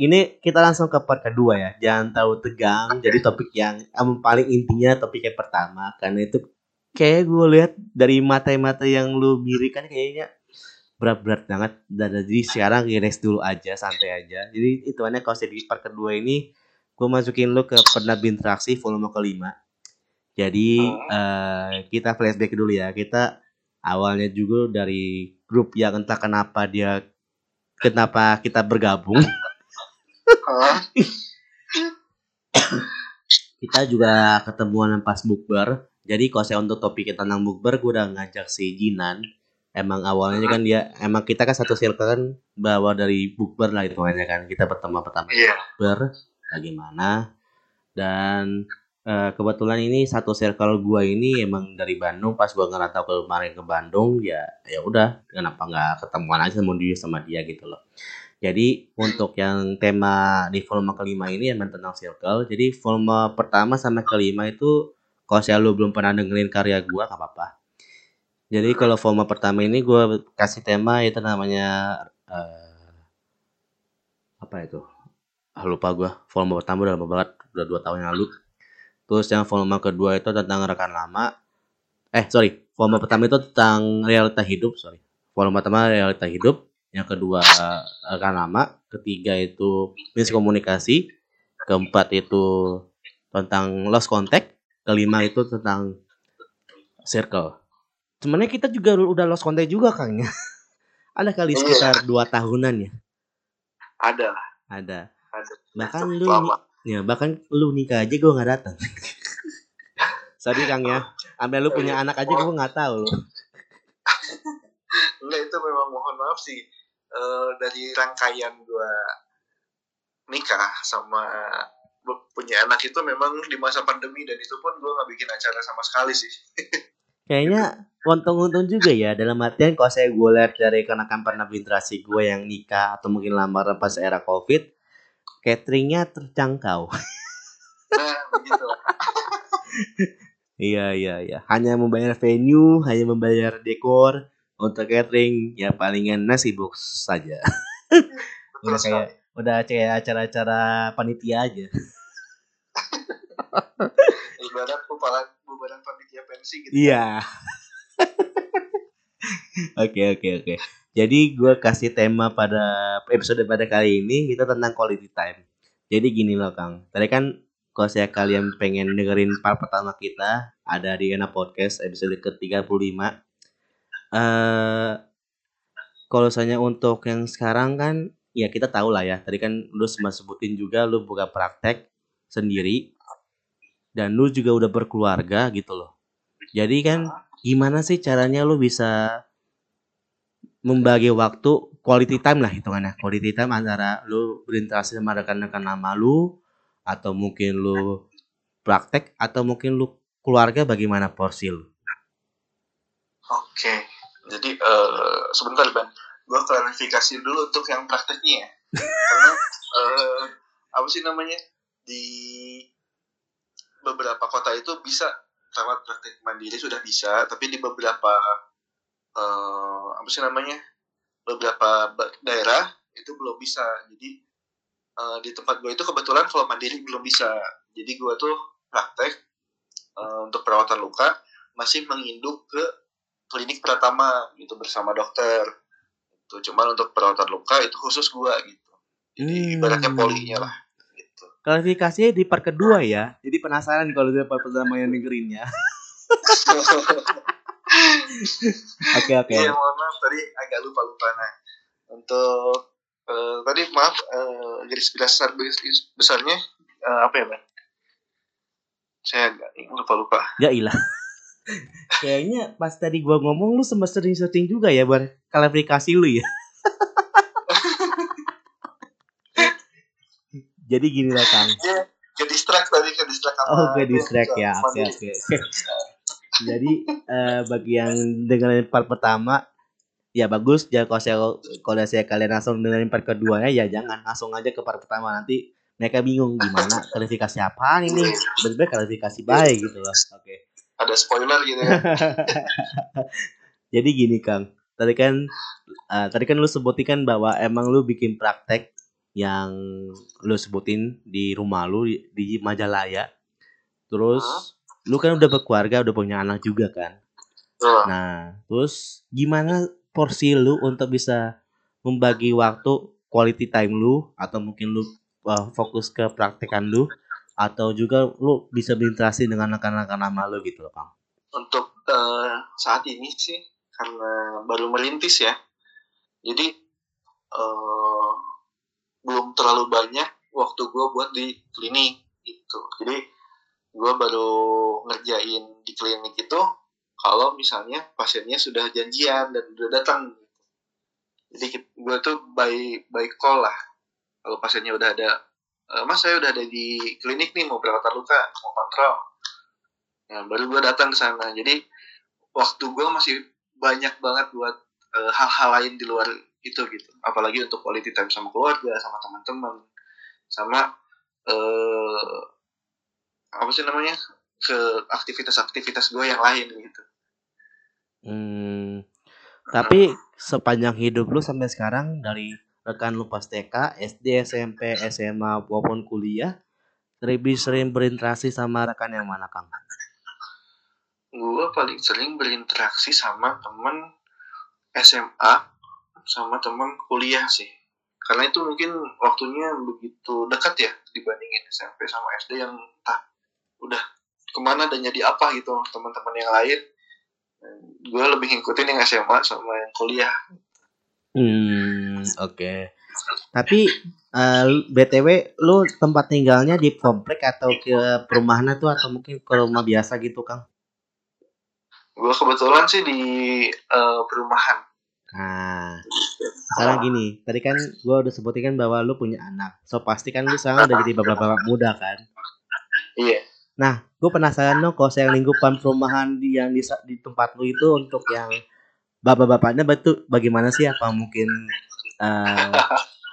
ini kita langsung ke part kedua ya. Jangan terlalu tegang. Jadi topik yang um, paling intinya topik yang pertama. Karena itu kayak gue lihat dari mata-mata yang lu birikan kayaknya berat-berat banget. Dan jadi sekarang relax dulu aja santai aja. Jadi itu hanya kalau di part kedua ini gue masukin lu ke pernah berinteraksi volume kelima. Jadi uh, kita flashback dulu ya. Kita awalnya juga dari grup yang entah kenapa dia kenapa kita bergabung kita juga ketemuan pas bukber. Jadi kalau saya untuk topik kita tentang bukber gue udah ngajak si Jinan. Emang awalnya kan dia emang kita kan satu circle kan bawa dari bukber lah itu kan. Kita pertama pertama yeah. bukber bagaimana? Dan uh, kebetulan ini satu circle gua ini emang dari Bandung. Pas gua ngerantau ke kemarin ke Bandung ya ya udah kenapa nggak ketemuan aja sama dia sama dia gitu loh jadi untuk yang tema di volume kelima ini emang tentang circle jadi volume pertama sama kelima itu kalau saya lu belum pernah dengerin karya gua gak apa-apa jadi kalau forma pertama ini gue kasih tema itu namanya uh, apa itu? Ah, lupa gue. Forma pertama udah lama banget, udah dua tahun yang lalu. Terus yang forma kedua itu tentang rekan lama. Eh sorry, forma pertama itu tentang realita hidup. Sorry, forma pertama realita hidup. Yang kedua rekan lama. Ketiga itu miskomunikasi. Keempat itu tentang lost contact. Kelima itu tentang circle. Sebenarnya kita juga udah lost contact juga kang ya. Ada kali iya. sekitar dua tahunan ya? Ada. Ada. Ada. Bahkan lu ya bahkan lu nikah aja gue nggak datang. Sorry kang ya. Ambil lu punya anak aja gue nggak tahu. Enggak itu memang mohon maaf sih uh, dari rangkaian gue nikah sama punya anak itu memang di masa pandemi dan itu pun gue nggak bikin acara sama sekali sih. Kayaknya untung-untung juga ya dalam artian kalau saya gue lihat dari kenakan pernah berinteraksi gue yang nikah atau mungkin lamaran pas era covid cateringnya terjangkau. Nah, iya iya iya. Hanya membayar venue hanya membayar dekor untuk catering ya palingan nasi box saja udah kayak udah kayak acara-acara panitia aja ibarat bubaran panitia pensi gitu iya Oke oke oke. Jadi gue kasih tema pada episode pada kali ini kita tentang quality time. Jadi gini loh Kang. Tadi kan kalau saya kalian pengen dengerin part pertama kita ada di Ena Podcast episode ke-35. Uh, kalau misalnya untuk yang sekarang kan ya kita tahu lah ya. Tadi kan lu sempat sebutin juga lu buka praktek sendiri dan lu juga udah berkeluarga gitu loh. Jadi kan gimana sih caranya lu bisa membagi waktu quality time lah hitungannya quality time antara lu berinteraksi sama rekan-rekan lama lu atau mungkin lu praktek atau mungkin lu keluarga bagaimana porsi lu oke jadi uh, sebentar ban gue klarifikasi dulu untuk yang prakteknya ya. Karena uh, apa sih namanya? Di beberapa kota itu bisa lewat praktek mandiri sudah bisa tapi di beberapa uh, apa sih namanya? Beberapa daerah itu belum bisa. Jadi uh, di tempat gue itu kebetulan kalau mandiri belum bisa. Jadi gue tuh praktek uh, untuk perawatan luka masih menginduk ke klinik pertama gitu bersama dokter itu cuman untuk perawatan luka itu khusus gue gitu jadi hmm. ibaratnya polinya lah Klarifikasinya di part kedua ya. Jadi penasaran kalau dia part pertama yang dengerinnya. Oke oke. Iya mohon maaf tadi agak lupa lupa nah. Untuk uh, tadi maaf uh, garis besar besarnya uh, apa ya bang? Saya agak lupa lupa. Ya ilah. Kayaknya pas tadi gua ngomong lu sempat sering-sering juga ya buat klarifikasi lu ya. Jadi gini lah Kang. Ya, ke distract tadi ke distract Oh, ke distract ya. Oke, oke. Jadi uh, bagi yang dengerin part pertama ya bagus ya kalau saya kalau saya kalian langsung dengerin part keduanya ya jangan langsung aja ke part pertama nanti mereka bingung gimana klarifikasi apa ini benar klarifikasi baik gitu loh oke okay. Ada spoiler gitu ya jadi gini kang tadi kan uh, tadi kan lu sebutkan bahwa emang lu bikin praktek yang lu sebutin di rumah lu di, di Majalaya. Terus lu kan udah berkeluarga, udah punya anak juga kan. Betul. Nah, terus gimana porsi lu untuk bisa membagi waktu quality time lu atau mungkin lu uh, fokus ke praktekan lu atau juga lu bisa berinteraksi dengan rekan-rekan lama lu gitu loh, Kang. untuk eh, saat ini sih karena baru merintis ya. Jadi eh, belum terlalu banyak waktu gue buat di klinik gitu. Jadi gue baru ngerjain di klinik itu kalau misalnya pasiennya sudah janjian dan udah datang. Jadi gue tuh by by call lah. Kalau pasiennya udah ada "Eh, mas saya udah ada di klinik nih mau perawatan luka mau kontrol Nah, baru gue datang ke sana. Jadi waktu gue masih banyak banget buat eh, hal-hal lain di luar itu gitu. Apalagi untuk quality time sama keluarga, sama teman-teman, sama eh apa sih namanya ke aktivitas-aktivitas gue yang lain gitu. Hmm, tapi sepanjang hidup lu sampai sekarang dari rekan lu pas TK, SD, SMP, SMA maupun kuliah, lebih sering berinteraksi sama rekan yang mana, Kang? Gue paling sering berinteraksi sama temen SMA sama temen kuliah sih. Karena itu mungkin waktunya begitu dekat ya dibandingin SMP sama SD yang entah udah ke mana dan jadi apa gitu teman-teman yang lain. Gue lebih ngikutin yang SMA sama yang kuliah. Hmm, oke. Tapi eh, BTW lu tempat tinggalnya di komplek atau ke perumahan tuh atau mungkin ke rumah biasa gitu, Kang? Gue kebetulan sih di eh, perumahan. Nah, sekarang gini, tadi kan gua udah sebutin kan bahwa lu punya anak. So pasti kan lu sekarang udah jadi bapak-bapak muda kan. Iya. Nah, gue penasaran dong kalau saya lingkupan perumahan di yang di, di tempat lu itu untuk yang bapak-bapaknya betul bagaimana sih? Apa mungkin eh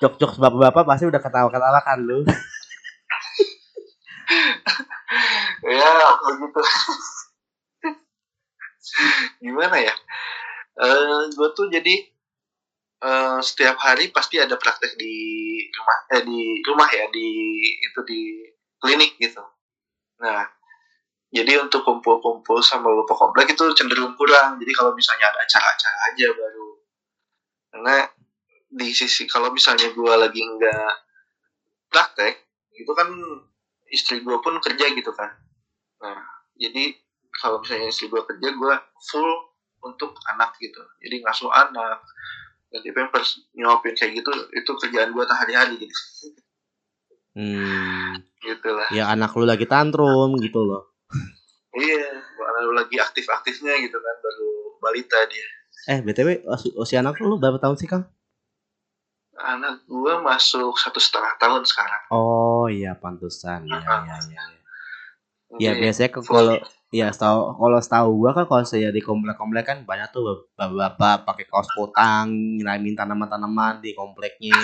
jok-jok bapak-bapak pasti udah ketawa-ketawa kan lu? ya begitu gimana ya? Eh gue tuh jadi eh, setiap hari pasti ada praktek di rumah eh di rumah ya di itu di klinik gitu. Nah jadi untuk kumpul-kumpul sama bapak komplek itu cenderung kurang. Jadi kalau misalnya ada acara-acara aja baru. Karena di sisi kalau misalnya gue lagi nggak praktek itu kan istri gue pun kerja gitu kan. Nah jadi kalau misalnya istri gue kerja gue full untuk anak gitu. Jadi ngasuh anak ganti pampers nyuapin kayak gitu itu kerjaan gue hari-hari gitu. Hmm, gitu lah. Ya anak lu lagi tantrum gitu loh. iya baru lagi aktif-aktifnya gitu kan baru balita dia. Eh, BTW usi- usia anak lu berapa tahun sih, Kang? Anak gue masuk satu setengah tahun sekarang Oh, iya pantesan. Ya, ya, ya. ya. Ya biasanya ke- kalau ya setahu kalau setahu gua kan kalau saya di komplek-komplek kan banyak tuh bapak-bapak pakai kaos kutang nyiramin tanaman-tanaman di kompleknya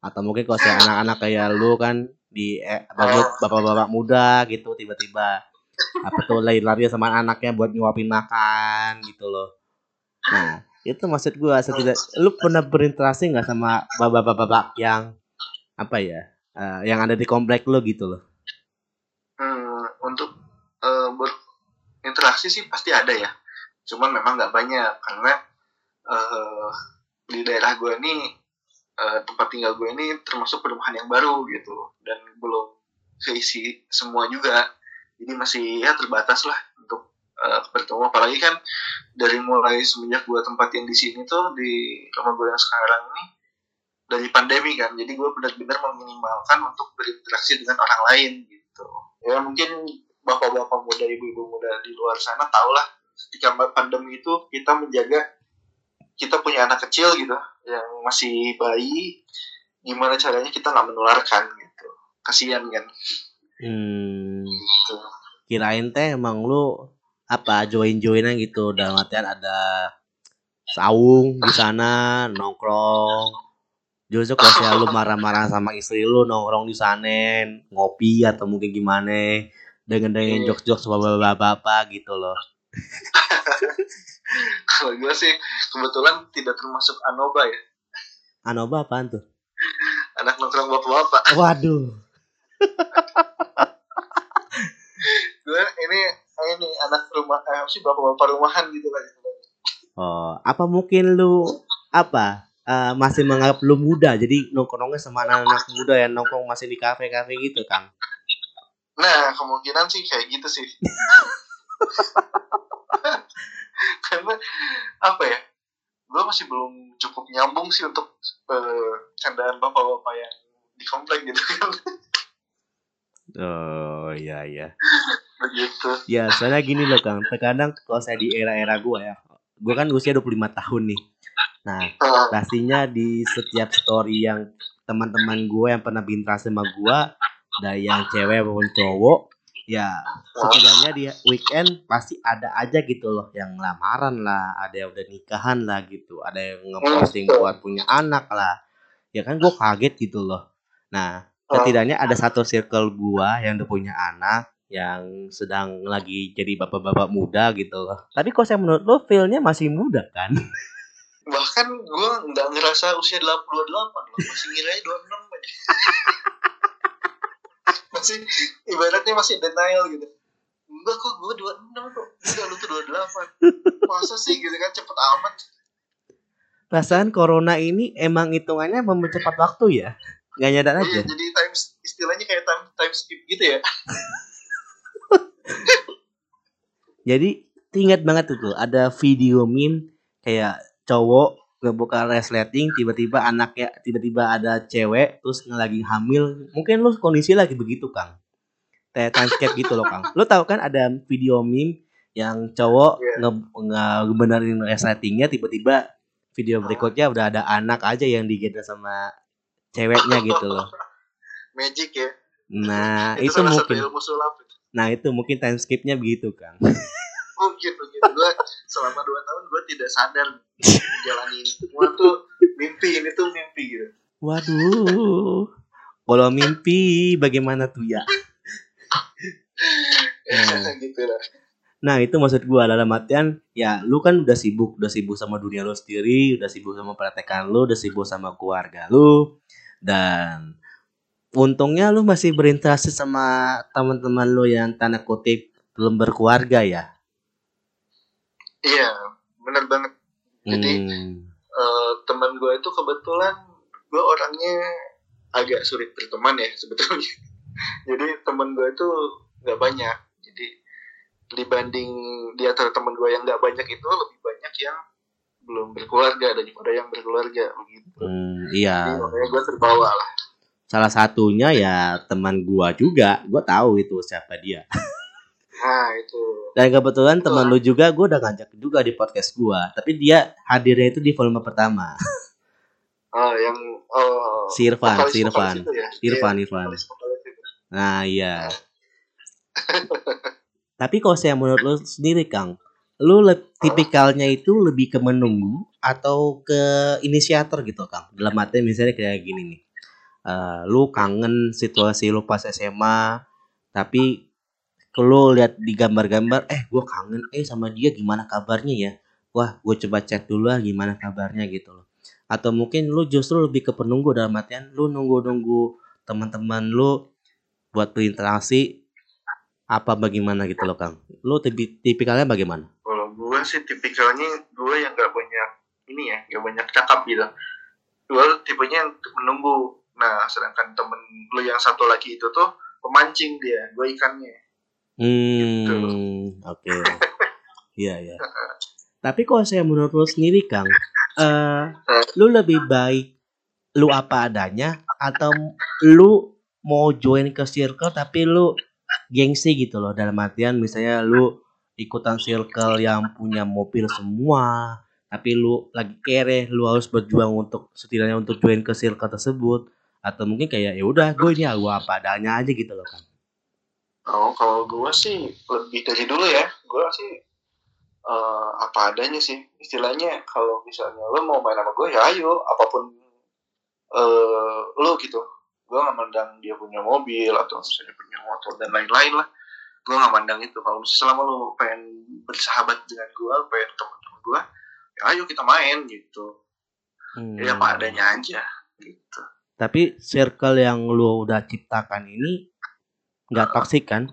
atau mungkin kalau saya anak-anak kayak lu kan di eh, bapak- bapak-bapak muda gitu tiba-tiba apa tuh lari-lari sama anaknya buat nyuapin makan gitu loh. Nah itu maksud gua setidak lu pernah berinteraksi nggak sama bapak-bapak yang apa ya eh, yang ada di komplek lu gitu loh. Hmm, untuk eh, berinteraksi sih pasti ada ya. Cuman memang nggak banyak karena eh, di daerah gue ini eh, tempat tinggal gue ini termasuk perumahan yang baru gitu dan belum keisi semua juga. Jadi masih ya terbatas lah untuk eh, bertemu. Apalagi kan dari mulai semenjak gue tempatin di sini tuh di rumah gue yang sekarang ini dari pandemi kan. Jadi gue benar-benar meminimalkan untuk berinteraksi dengan orang lain gitu ya mungkin bapak-bapak muda ibu-ibu muda di luar sana tau lah ketika pandemi itu kita menjaga kita punya anak kecil gitu yang masih bayi gimana caranya kita nggak menularkan gitu kasihan kan Hmm. gitu. kirain teh emang lu apa join joinan gitu dalam artian ada saung di sana nongkrong Justru kalau saya lu marah-marah sama istri lu nongkrong di sana ngopi atau mungkin gimana dengan dengan Iya. jokes-jokes bapak-bapak gitu loh. kalau gue sih kebetulan tidak termasuk anoba ya Anoba apaan tuh? anak nongkrong bapak-bapak Waduh. gue ini ini anak rumah eh, sih bapak-bapak rumahan gitu kan Oh, apa mungkin lu apa eh, masih menganggap lu muda jadi nongkrongnya sama anak-anak muda yang nongkrong masih di kafe-kafe gitu Kang? nah kemungkinan sih kayak gitu sih karena apa ya gue masih belum cukup nyambung sih untuk eh, candaan bapak-bapak yang di komplek gitu kan Oh iya iya. Begitu Ya soalnya gini loh Kang, terkadang kalau saya di era-era gua ya, gua kan usia 25 tahun nih. Nah pastinya di setiap story yang teman-teman gue yang pernah berinteraksi sama gue dari yang cewek maupun cowok ya setidaknya di weekend pasti ada aja gitu loh yang lamaran lah ada yang udah nikahan lah gitu ada yang ngeposting buat punya anak lah. Ya kan gue kaget gitu loh. Nah setidaknya ada satu circle gua yang udah punya anak yang sedang lagi jadi bapak-bapak muda gitu loh. Tapi kok saya menurut lo feelnya masih muda kan? Bahkan gue nggak ngerasa usia 28 loh masih ngiranya 26 aja. Masih ibaratnya masih denial gitu. Enggak kok gue 26 kok. Enggak lu tuh 28 masa sih gitu kan cepet amat. Perasaan corona ini emang hitungannya mempercepat waktu ya? Nggak nyadar aja iya jadi time istilahnya kayak time time skip gitu ya jadi ingat banget tuh ada video meme kayak cowok ngebuka resleting tiba-tiba anaknya tiba-tiba ada cewek terus lagi hamil. Mungkin lu kondisi lagi begitu kang. Kayak timescape gitu loh kang. Lu tahu kan ada video meme yang cowok Iya. nge ngebenerin resletingnya tiba-tiba video berikutnya udah ada anak aja yang digendong sama ceweknya gitu loh. Magic ya. Nah itu, itu, mungkin. ilmu sulap. itu. Nah itu mungkin timeskipnya begitu kang. Mungkin begitu gue selama 2 tahun gue tidak sadar menjalani ini. Semua tuh mimpi ini tuh mimpi gitu. Waduh. Kalau mimpi bagaimana tuh ya? Gitu lah. Nah, itu maksud gua dalam artian ya lu kan udah sibuk, udah sibuk sama dunia lu sendiri, udah sibuk sama praktekan lu, udah sibuk sama keluarga lu dan untungnya lu masih berinteraksi sama teman-teman lu yang tanda kutip belum berkeluarga ya. iya bener banget Jadi, Hmm. Eh, teman gue itu kebetulan gue orangnya agak sulit berteman ya sebetulnya jadi teman gue itu nggak banyak jadi dibanding di antara teman gue yang nggak banyak itu lebih banyak yang belum berkeluarga daripada yang berkeluarga begitu Hmm, jadi iya. makanya gue terbawa lah Salah satunya ya teman gua juga. Gua tahu itu siapa dia. nah itu Dan kebetulan Betul. teman lu juga gue udah ngajak juga di podcast gua, tapi dia hadirnya itu di volume pertama. ah yang oh, Si Irfan, si Irfan. itu ya? Irfan, Iya, Irfan. itu. Nah, iya. tapi kalau saya menurut lu sendiri, Kang, lu le- tipikalnya itu lebih ke menunggu atau ke inisiator gitu, Kang? Dalam arti misalnya kayak gini nih. Eh, lu kangen situasi lu pas SMA, tapi lu lihat di gambar-gambar, eh gue kangen, eh sama dia gimana kabarnya ya? Wah, gue coba cek dulu lah gimana kabarnya gitu loh. Atau mungkin lu justru lebih ke penunggu dalam artian lu nunggu-nunggu teman-teman lu buat berinteraksi apa bagaimana gitu loh Kang. Lu tipi- tipikalnya bagaimana? Kalau gue sih tipikalnya gue yang gak banyak ini ya, gak banyak cakap gitu. Gue tipenya yang menunggu. Nah, sedangkan temen lu yang satu lagi itu tuh pemancing dia, gue ikannya. Hmm, oke. Iya, iya. Tapi kalau saya menurut lu sendiri Kang, eh lu lebih baik lu apa adanya atau lu mau join ke circle tapi lu gengsi gitu loh dalam artian misalnya lu ikutan circle yang punya mobil semua tapi lu lagi kere lu harus berjuang untuk setidaknya untuk join ke circle tersebut atau mungkin kayak ya udah gue ini gue apa adanya aja gitu loh kan Oh, kalau gue sih lebih dari dulu ya. Gue sih eh, apa adanya sih. Istilahnya kalau misalnya lo mau main sama gue ya ayo, apa pun eh lo gitu. Gue nggak mandang dia punya mobil atau misalnya punya motor dan lain-lain lah. Gue nggak mandang itu. Kalau misalnya selama lo pengen bersahabat dengan gue, pengen teman-teman gue, ya ayo kita main gitu. Hmm. Ya apa adanya aja gitu. Tapi circle yang lu udah ciptakan ini nggak toksik kan?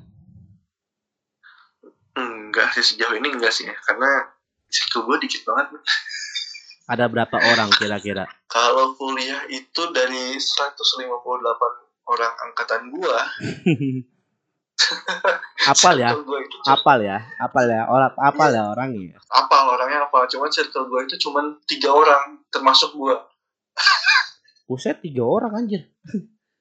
enggak sih sejauh ini enggak sih ya karena circle gue dikit banget. Ada berapa orang kira-kira? kalau kuliah itu dari 158 orang angkatan gua apal ya, apal ya, apal ya, orang apal ya orangnya. apa orangnya apa cuman circle gua itu cuman tiga orang termasuk gua Buset tiga orang anjir.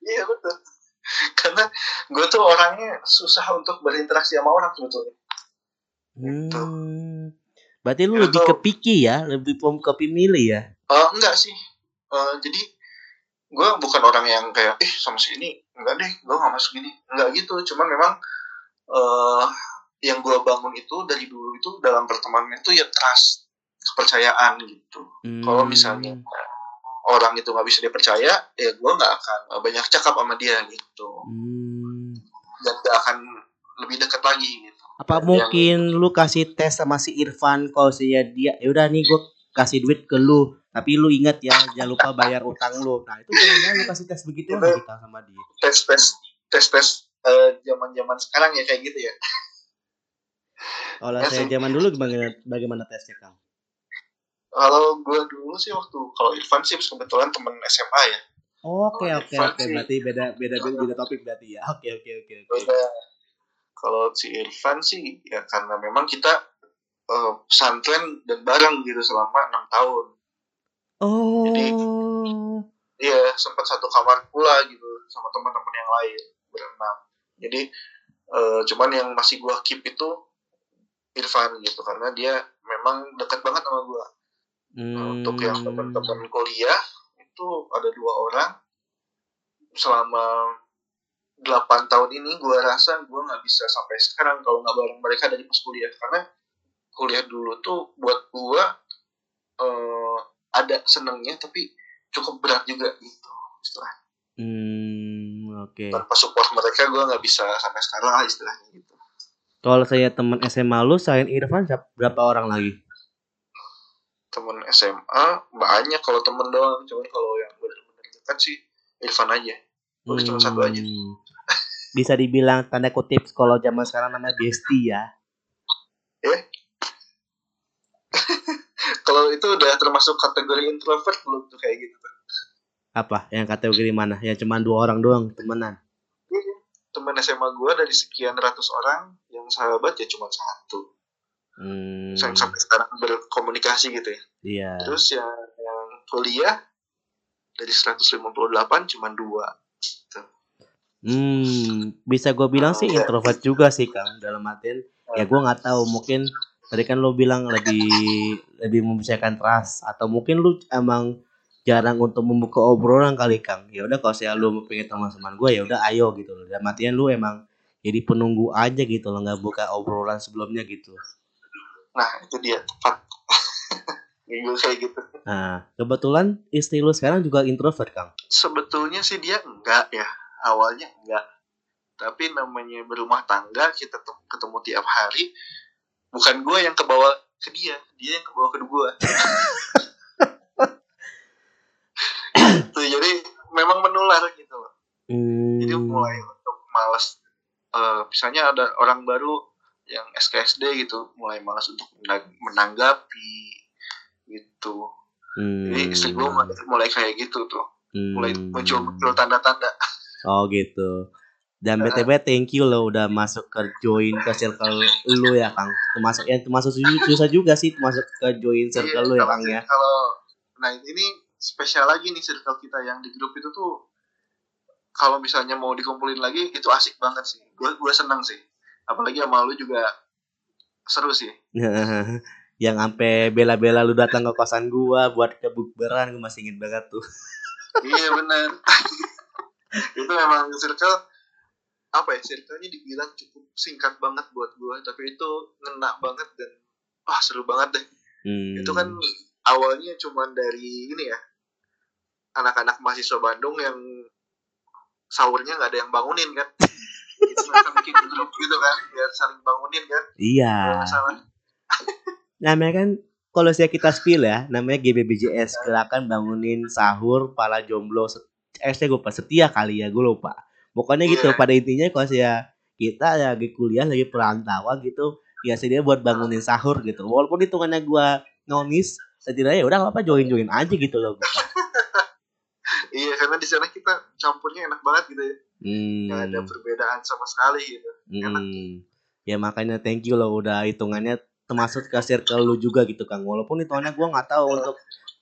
iya betul karena gue tuh orangnya susah untuk berinteraksi sama orang sebetulnya Gitu. Hmm. Berarti lu Itu lebih tuh- ke picky ya, lebih pem ke pemilih ya. Eh, enggak sih Eh, jadi gue bukan orang yang kayak eh sama si ini enggak deh gue gak masuk ini enggak gitu cuman memang eh yang gue bangun itu dari dulu itu dalam pertemanan itu ya trust kepercayaan gitu Kalau Hmm. misalnya orang itu nggak bisa dipercaya ya gue nggak akan banyak cakap sama dia gitu. Hmm. dan gak akan lebih dekat lagi gitu. Apa Yang- mungkin lu kasih tes sama si Irfan kalau sih ya dia ya udah nih gua kasih duit ke lu tapi lu ingat ya jangan lupa bayar utang lu. Nah itu jangan lu kasih tes begitu Itu- kita sama dia. tes tes tes tes eh, zaman zaman sekarang ya kayak gitu ya. Kalau Ya saya zaman dulu bagaimana bagaimana tesnya kang kalau gue dulu sih waktu kalau Irfan sih kebetulan temen SMA ya oke Kalau oke oke sih- berarti beda beda beda topik berarti ya oke oke oke oke Beda. Kalau si Irfan sih ya karena memang kita pesantren dan bareng gitu selama enam tahun. oh Iya sempat satu kamar pula gitu sama teman-teman yang lain berenam. Jadi eh, cuman yang masih gua keep itu Irfan gitu karena dia memang dekat banget sama gua. Nah, Untuk yang Hmm. teman-teman kuliah itu ada dua orang selama 8 tahun ini gue rasa gue nggak bisa sampai sekarang kalau nggak bareng mereka dari pas kuliah karena kuliah dulu tuh buat gue eh, ada senengnya tapi cukup berat juga gitu istilah Hmm, oke. tanpa support mereka gue nggak bisa sampai sekarang lah istilahnya gitu Kalau saya teman SMA lu selain Irfan berapa orang lagi? Temen SMA banyak kalau temen doang cuman kalau yang benar-benar dekat sih Irfan aja Udah cuma satu aja. Hmm. Bisa dibilang tanda kutip kalau zaman sekarang namanya bestie ya. kalau itu udah termasuk kategori introvert belum tuh kayak gitu Apa? Yang kategori mana? Yang cuma dua orang doang temenan. teman SMA gue dari sekian ratus orang yang sahabat ya cuma satu Hmm, sampai sekarang berkomunikasi gitu ya iya. terus yang, yang kuliah dari 158 cuma dua Hmm, bisa gue bilang sih Iya. introvert juga sih Kang. Dalam artian ya gue nggak tahu mungkin tadi kan lo bilang lebih lebih membicarakan trust atau mungkin lu emang jarang untuk membuka obrolan kali Kang. Ya udah kalau saya lu mau pengen teman-teman gue ya udah ayo gitu. Dalam artian lu emang jadi penunggu aja gitu loh nggak buka obrolan sebelumnya gitu. Nah itu dia tepat. Gue kayak gitu. Nah kebetulan istri lu sekarang juga introvert Kang. sebetulnya sih dia enggak ya awalnya enggak. Tapi namanya berumah tangga kita ketemu tiap hari bukan gue yang kebawa ke dia dia yang kebawa ke gue Tuh, jadi memang menular gitu loh. Hmm, jadi mulai untuk malas eh, misalnya ada orang baru yang SKSD gitu mulai malas untuk menang- menanggapi gitu hmm, jadi istri gue mulai, mulai kayak gitu tuh mulai hmm. muncul muncul tanda-tanda Oh gitu. Dan BTW thank you lo udah masuk ke join ke circle lu ya Kang. Termasuk yang termasuk su- susah juga sih masuk ke join circle lu ya Iya, Kang ya. Kalau nah ini spesial lagi nih circle kita yang di grup itu tuh kalau misalnya mau dikumpulin lagi itu asik banget sih. Gue gue seneng sih. Apalagi sama lu juga seru sih. yang sampai bela-bela lu datang ke kosan gua buat ke bukberan gua masih inget banget tuh. iya benar. itu memang circle apa ya circle-nya dibilang cukup singkat banget buat gue tapi itu ngena banget dan wah seru banget deh Hmm. itu kan awalnya cuman dari ini ya anak-anak mahasiswa Bandung yang sahurnya nggak ada yang bangunin kan mereka bikin grup gitu kan biar saling bangunin kan Iya. Namanya kan kalau saya kita spill ya, namanya GBBJS gerakan bangunin sahur para jomblo se- S nya gue lupa setia kali ya gue lupa pokoknya gitu Iya. pada intinya kalau ya kita lagi kuliah lagi perantauan gitu ya dia buat bangunin sahur gitu walaupun hitungannya gue nonis setidaknya ya udah apa join join aja gitu loh. Iya, karena di sana kita campurnya enak banget gitu ya. Hmm. Nggak ada perbedaan sama sekali gitu. Hmm. Ya makanya thank you loh udah hitungannya termasuk ke circle lu juga gitu Kang. Walaupun hitungannya gua nggak tahu untuk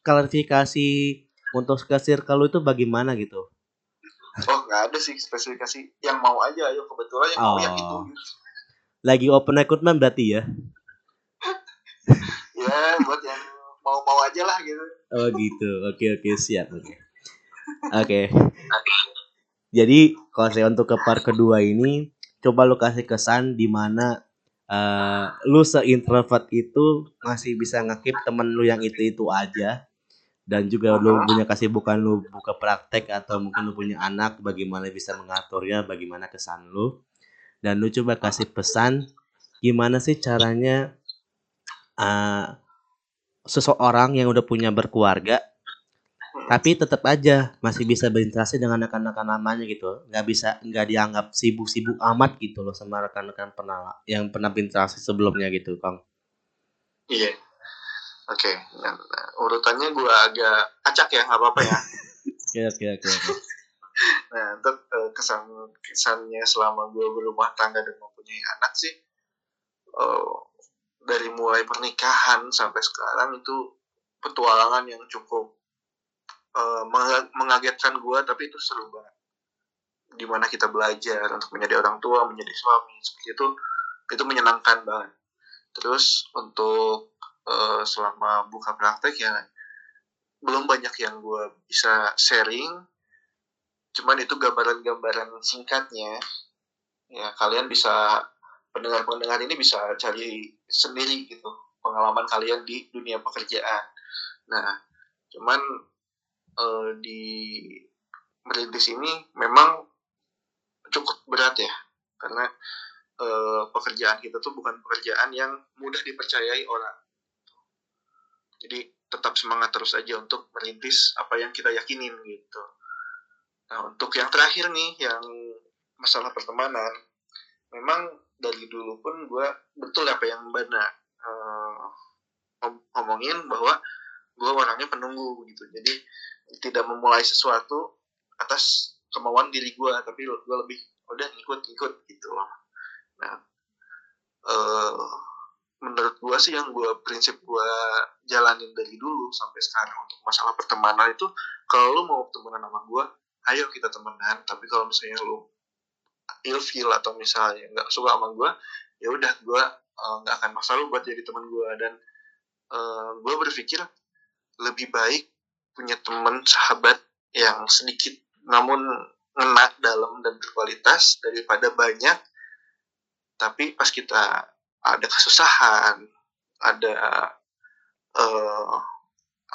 klarifikasi untuk ke circle lu itu bagaimana gitu. Oh, nggak ada sih spesifikasi. Yang mau aja, ayo kebetulan yang mau yang itu. Oh. Gitu. Lagi open recruitment berarti ya. Ya, buat yang mau-mau aja lah gitu. Oh gitu. Oke oke siap oke. Oke. Jadi kalau saya untuk ke part kedua ini coba lu kasih kesan di mana eh, lu seintrovert itu masih bisa ngekip temen lu yang itu itu aja. Dan juga lu punya kasih bukan lu buka praktek atau mungkin lu punya anak bagaimana bisa mengaturnya bagaimana kesan lu. Dan lu coba kasih pesan gimana sih caranya eh, seseorang yang udah punya berkeluarga tapi tetap aja masih bisa berinteraksi dengan rekan-rekan lamanya gitu nggak bisa nggak dianggap sibuk-sibuk amat gitu loh sama rekan-rekan pernah yang pernah berinteraksi sebelumnya gitu kang Iya. Oke, nah, nah, urutannya gue agak acak ya, nggak apa-apa ya. oke oke oke. Nah, untuk eh, kesan kesannya selama gue berumah tangga dan mempunyai anak sih, eh, dari mulai pernikahan sampai sekarang itu petualangan yang cukup menga- mengagetkan gue, tapi itu seru banget. Di mana kita belajar untuk menjadi orang tua, menjadi suami, seperti itu, itu menyenangkan banget. Terus untuk eh, selama buka praktek ya belum banyak yang gue bisa sharing cuman itu gambaran-gambaran singkatnya ya kalian bisa pendengar-pendengar ini bisa cari sendiri gitu pengalaman kalian di dunia pekerjaan nah cuman eh, di merintis ini memang cukup berat ya. Karena eh, pekerjaan kita tuh bukan pekerjaan yang mudah dipercayai orang. Jadi tetap semangat terus aja untuk merintis apa yang kita yakinin gitu. Nah, untuk yang terakhir nih, yang masalah pertemanan, memang dari dulu pun gue betul apa yang Mbak Na eh, ngom- ngomongin bahwa gue orangnya penunggu gitu. Jadi tidak memulai sesuatu atas kemauan diri gue, tapi gue lebih udah ngikut-ngikut gitu loh. Nah, eh, menurut gue sih yang gue prinsip gue jalanin dari dulu sampai sekarang untuk masalah pertemanan itu kalau lu mau temenan sama gue ayo kita temenan tapi kalau misalnya lu ilfeel atau misalnya nggak suka sama gue ya udah gue eh, nggak akan maksa lu buat jadi teman gue dan gue berpikir lebih baik punya teman sahabat yang sedikit namun ngena dalam dan berkualitas daripada banyak. Tapi pas kita ada kesusahan ada eh,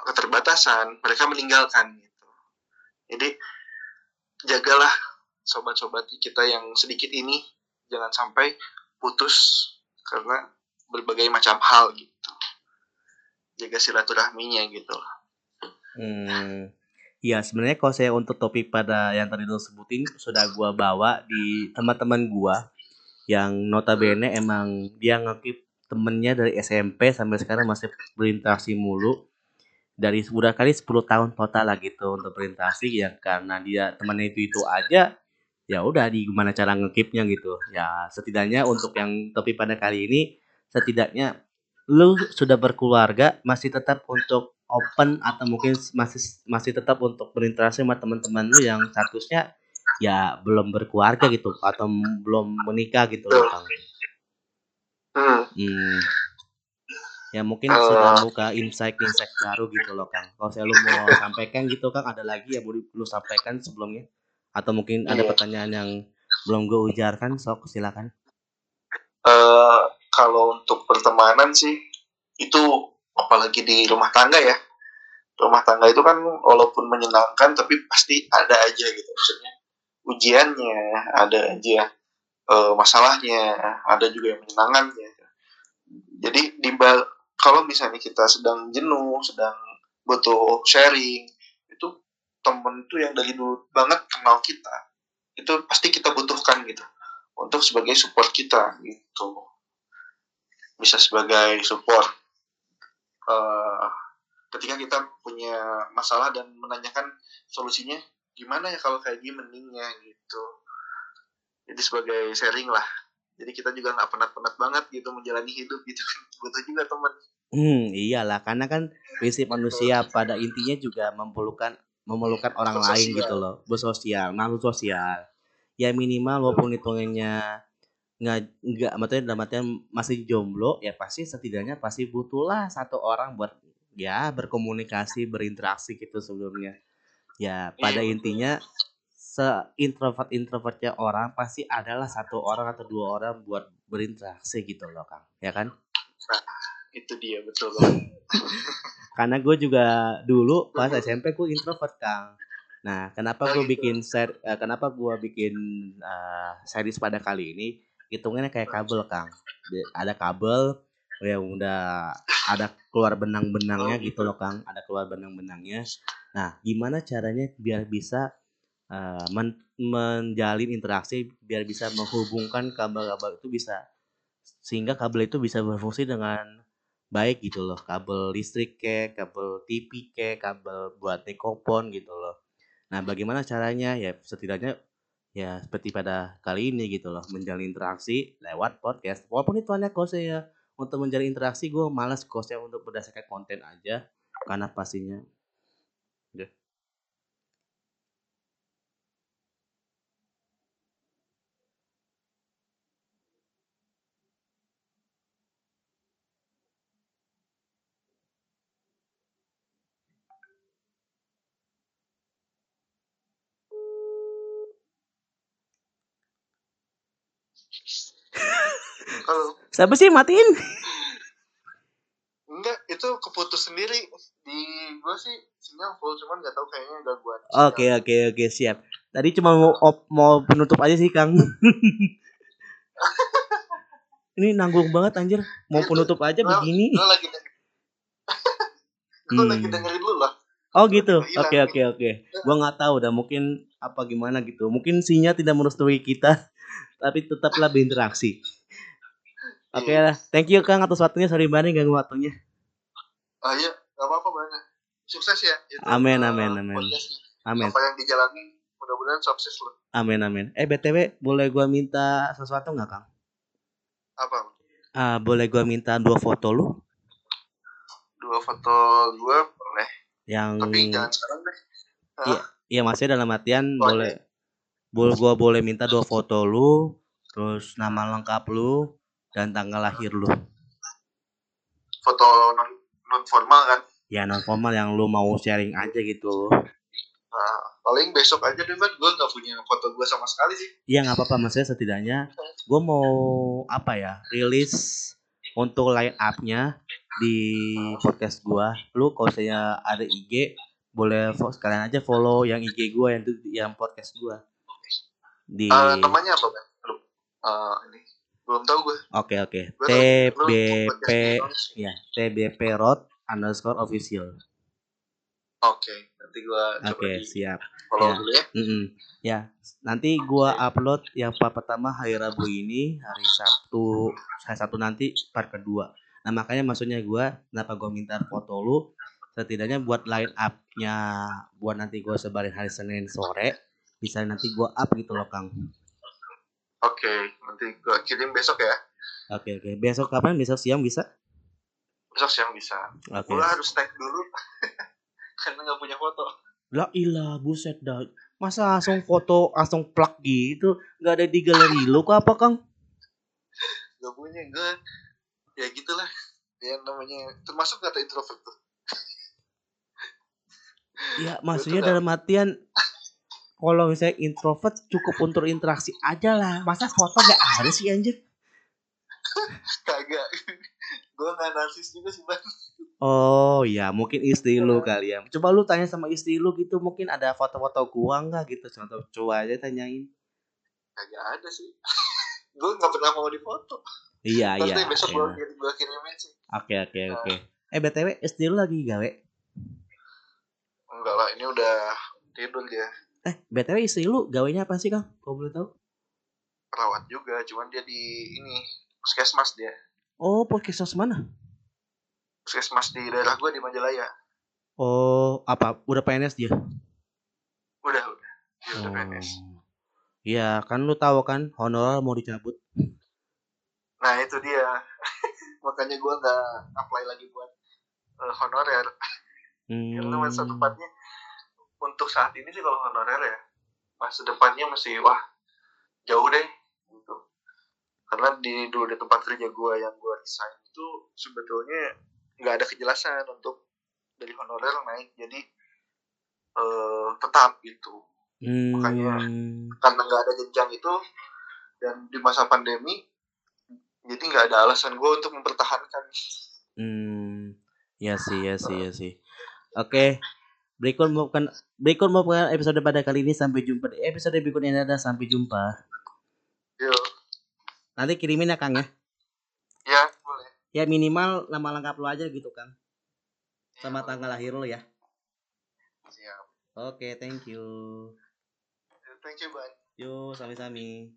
keterbatasan mereka meninggalkan gitu. Jadi jagalah sobat-sobat kita yang sedikit ini. Jangan sampai putus karena berbagai macam hal gitu jaga silaturahminya gitu. Hmm. Ya sebenarnya kalau saya untuk topik pada yang tadi lo sebutin sudah gua bawa di teman-teman gua yang notabene emang dia ngekip temennya dari SMP sampai sekarang masih berinteraksi mulu. Dari udah kali 10 tahun total lah gitu untuk berinteraksi ya karena dia temannya itu itu aja ya udah di gimana cara ngekipnya gitu. Ya setidaknya untuk yang topik pada kali ini setidaknya lu sudah berkeluarga masih tetap untuk open atau mungkin masih masih tetap untuk berinteraksi sama teman-teman lu yang statusnya ya belum berkeluarga gitu atau belum menikah gitu loh Kang. hmm. Hmm. Ya mungkin Eh. sudah buka insight-insight baru gitu loh Kang. Kalau saya lu mau sampaikan gitu Kang, ada lagi mau di- lu sampaikan sebelumnya? Atau mungkin ada Iya. pertanyaan yang belum gue ujarkan, sok silakan. Eh, kalau untuk pertemanan sih itu apalagi di rumah tangga ya. Rumah tangga itu kan walaupun menyenangkan tapi pasti ada aja gitu. Maksudnya ujiannya ada aja eh, masalahnya ada juga yang menyenangkannya. Jadi di kalau misalnya kita sedang jenuh sedang butuh sharing itu temen tuh yang dari dulu banget kenal kita itu pasti kita butuhkan gitu untuk sebagai support kita gitu bisa sebagai support. Uh, ketika kita punya masalah dan menanyakan solusinya gimana ya kalau kayak gini mendingnya gitu. Jadi sebagai sharing lah. Jadi kita juga nggak penat-penat banget gitu menjalani hidup gitu kan. Butuh juga teman. Hmm, iyalah. Karena kan prinsip manusia pada intinya juga memerlukan memerlukan orang lain gitu loh, bersosial, makhluk sosial. Ya minimal walaupun hitungannya nggak nggak maksudnya dalam artian masih jomblo ya pasti setidaknya pasti butuhlah satu orang buat ya berkomunikasi berinteraksi gitu sebelumnya. Ya pada Iya, betul. intinya seintrovert introvertnya orang pasti adalah satu orang atau dua orang buat berinteraksi gitu loh kang. Ya kan? Itu dia betul banget. Karena gue juga dulu pas SMP gue introvert kang. Nah kenapa Oh, gue gitu. bikin ser eh, kenapa gue bikin eh, series pada kali ini hitungannya kayak kabel kang. Ada kabel yang udah ada keluar benang-benangnya Oh, gitu loh kang. Ada keluar benang-benangnya. Nah gimana caranya biar bisa eh, men- menjalin interaksi biar bisa menghubungkan kabel-kabel itu bisa sehingga kabel itu bisa berfungsi dengan baik gitu loh. Kabel listrik ke kabel TV ke kabel buat mikrofon gitu loh. Nah bagaimana caranya? Ya setidaknya ya seperti pada kali ini gitu loh menjalin interaksi lewat podcast. Walaupun itu hanya kose ya untuk menjalin interaksi gue malas kose untuk berdasarkan konten aja karena pastinya Udah. Kalau siapa sih matiin? Enggak itu keputus sendiri. Di gua sih sinyal full cuman nggak tahu kayaknya gangguan oke oke oke siap. Tadi cuma mau op- mau penutup aja sih kang. Ini nanggung banget anjir. Mau penutup aja begini. gue lagi Hmm. lagi dengerin lu lah. Oh gitu. Oke oke oke. Gua nggak tahu dah mungkin apa gimana gitu. Mungkin sinyal tidak merestui kita, tapi tetaplah berinteraksi. Oke Iya. lah. Thank you Kang atas waktunya. Sorry banget ganggu waktunya. ah iya nggak apa-apa banget sukses ya itu, Amin, eh, amin, amin. podcastnya. Amin. apa yang dijalani mudah-mudahan sukses lu Amin amin. Eh BTW boleh gua minta sesuatu nggak Kang? apa Ah, boleh gua minta dua foto lu dua foto gue boleh yang tapi jangan sekarang deh Iya. Iya maksudnya dalam artian Oh, boleh boleh gua boleh minta dua foto lu, terus nama lengkap lu dan tanggal lahir lu. foto non non formal kan? Ya non formal yang lu mau sharing aja gitu. nah, paling besok aja deh man gue nggak punya foto gue sama sekali sih. Iya nggak apa-apa. Maksudnya setidaknya gue mau apa ya rilis untuk line up-nya di podcast gue. Lu kalau saya ada IG boleh fo- sekalian aja follow yang IG gue yang yang podcast gue di Eh, namanya apa man belum Eh, ini belum tahu gue oke oke lu TBP ya TBP Road underscore official. oke nanti gue coba Oke di siap. follow Ya. dulu ya Mm-mm. Ya, nanti gua upload yang part pertama hari Rabu ini, hari Sabtu, hari Sabtu nanti part kedua. Nah, makanya maksudnya gua kenapa gua minta foto lu setidaknya buat line up-nya buat nanti gua sebarin hari Senin sore bisa nanti gua up gitu loh, Kang. Oke nanti gue kirim besok ya Oke, oke. Besok kapan? Besok siang bisa? besok siang bisa Oke. gue harus tag dulu karena nggak punya foto Lah ilah, buset dah. Masa langsung foto langsung plak gitu? Gak ada di galeri lu kok apa, Kang? nggak punya gue ya gitulah ya namanya termasuk kata introvert tuh Ya, maksudnya dalam artian kalau misalnya introvert cukup untuk interaksi aja lah. Masa foto gak ada sih anjir? kagak gue nggak narsis juga sih bang Oh ya, mungkin istri lu kali ya. Coba lu tanya sama istri lu gitu, mungkin ada foto-foto gua nggak gitu. Contoh coba aja tanyain. kagak ada sih gue nggak pernah mau difoto Iya, nanti iya. besok iya. gue kirimin sih Oke, oke, oke. Eh, BTW istri lu lagi gawe? enggak lah ini udah tidur dia Eh, BTW istri lu gawainya apa sih, Kang? Kau boleh tahu? perawat juga cuman dia di ini puskesmas dia Oh, puskesmas mana? puskesmas di daerah gue di Majalaya Oh, apa? Udah PNS dia? udah udah dia udah PNS Oh. Iya, kan lu tahu kan honorer mau dicabut. nah itu dia makanya gue nggak apply lagi buat eh, honorer Hmm. karena masa depannya untuk saat ini sih kalau honorer ya masa depannya masih wah jauh deh gitu karena di dulu di tempat kerja gue yang gue resign itu sebetulnya nggak ada kejelasan untuk dari honorer naik jadi eh, tetap gitu Hmm. makanya- karena nggak ada jenjang itu dan di masa pandemi jadi nggak ada alasan gue untuk mempertahankan Hmm. Ya sih, ya sih, ya sih. Oke. Berikut merupakan berikut merupakan episode pada kali ini sampai jumpa di episode berikutnya ada sampai jumpa. Yo, Nanti kirimin ya Kang ya. ya boleh Ya minimal nama lengkap lu aja gitu Kang. Sama tanggal lahir lu ya. siap Oke, thank you. thank you bye Yuk, sami-sami.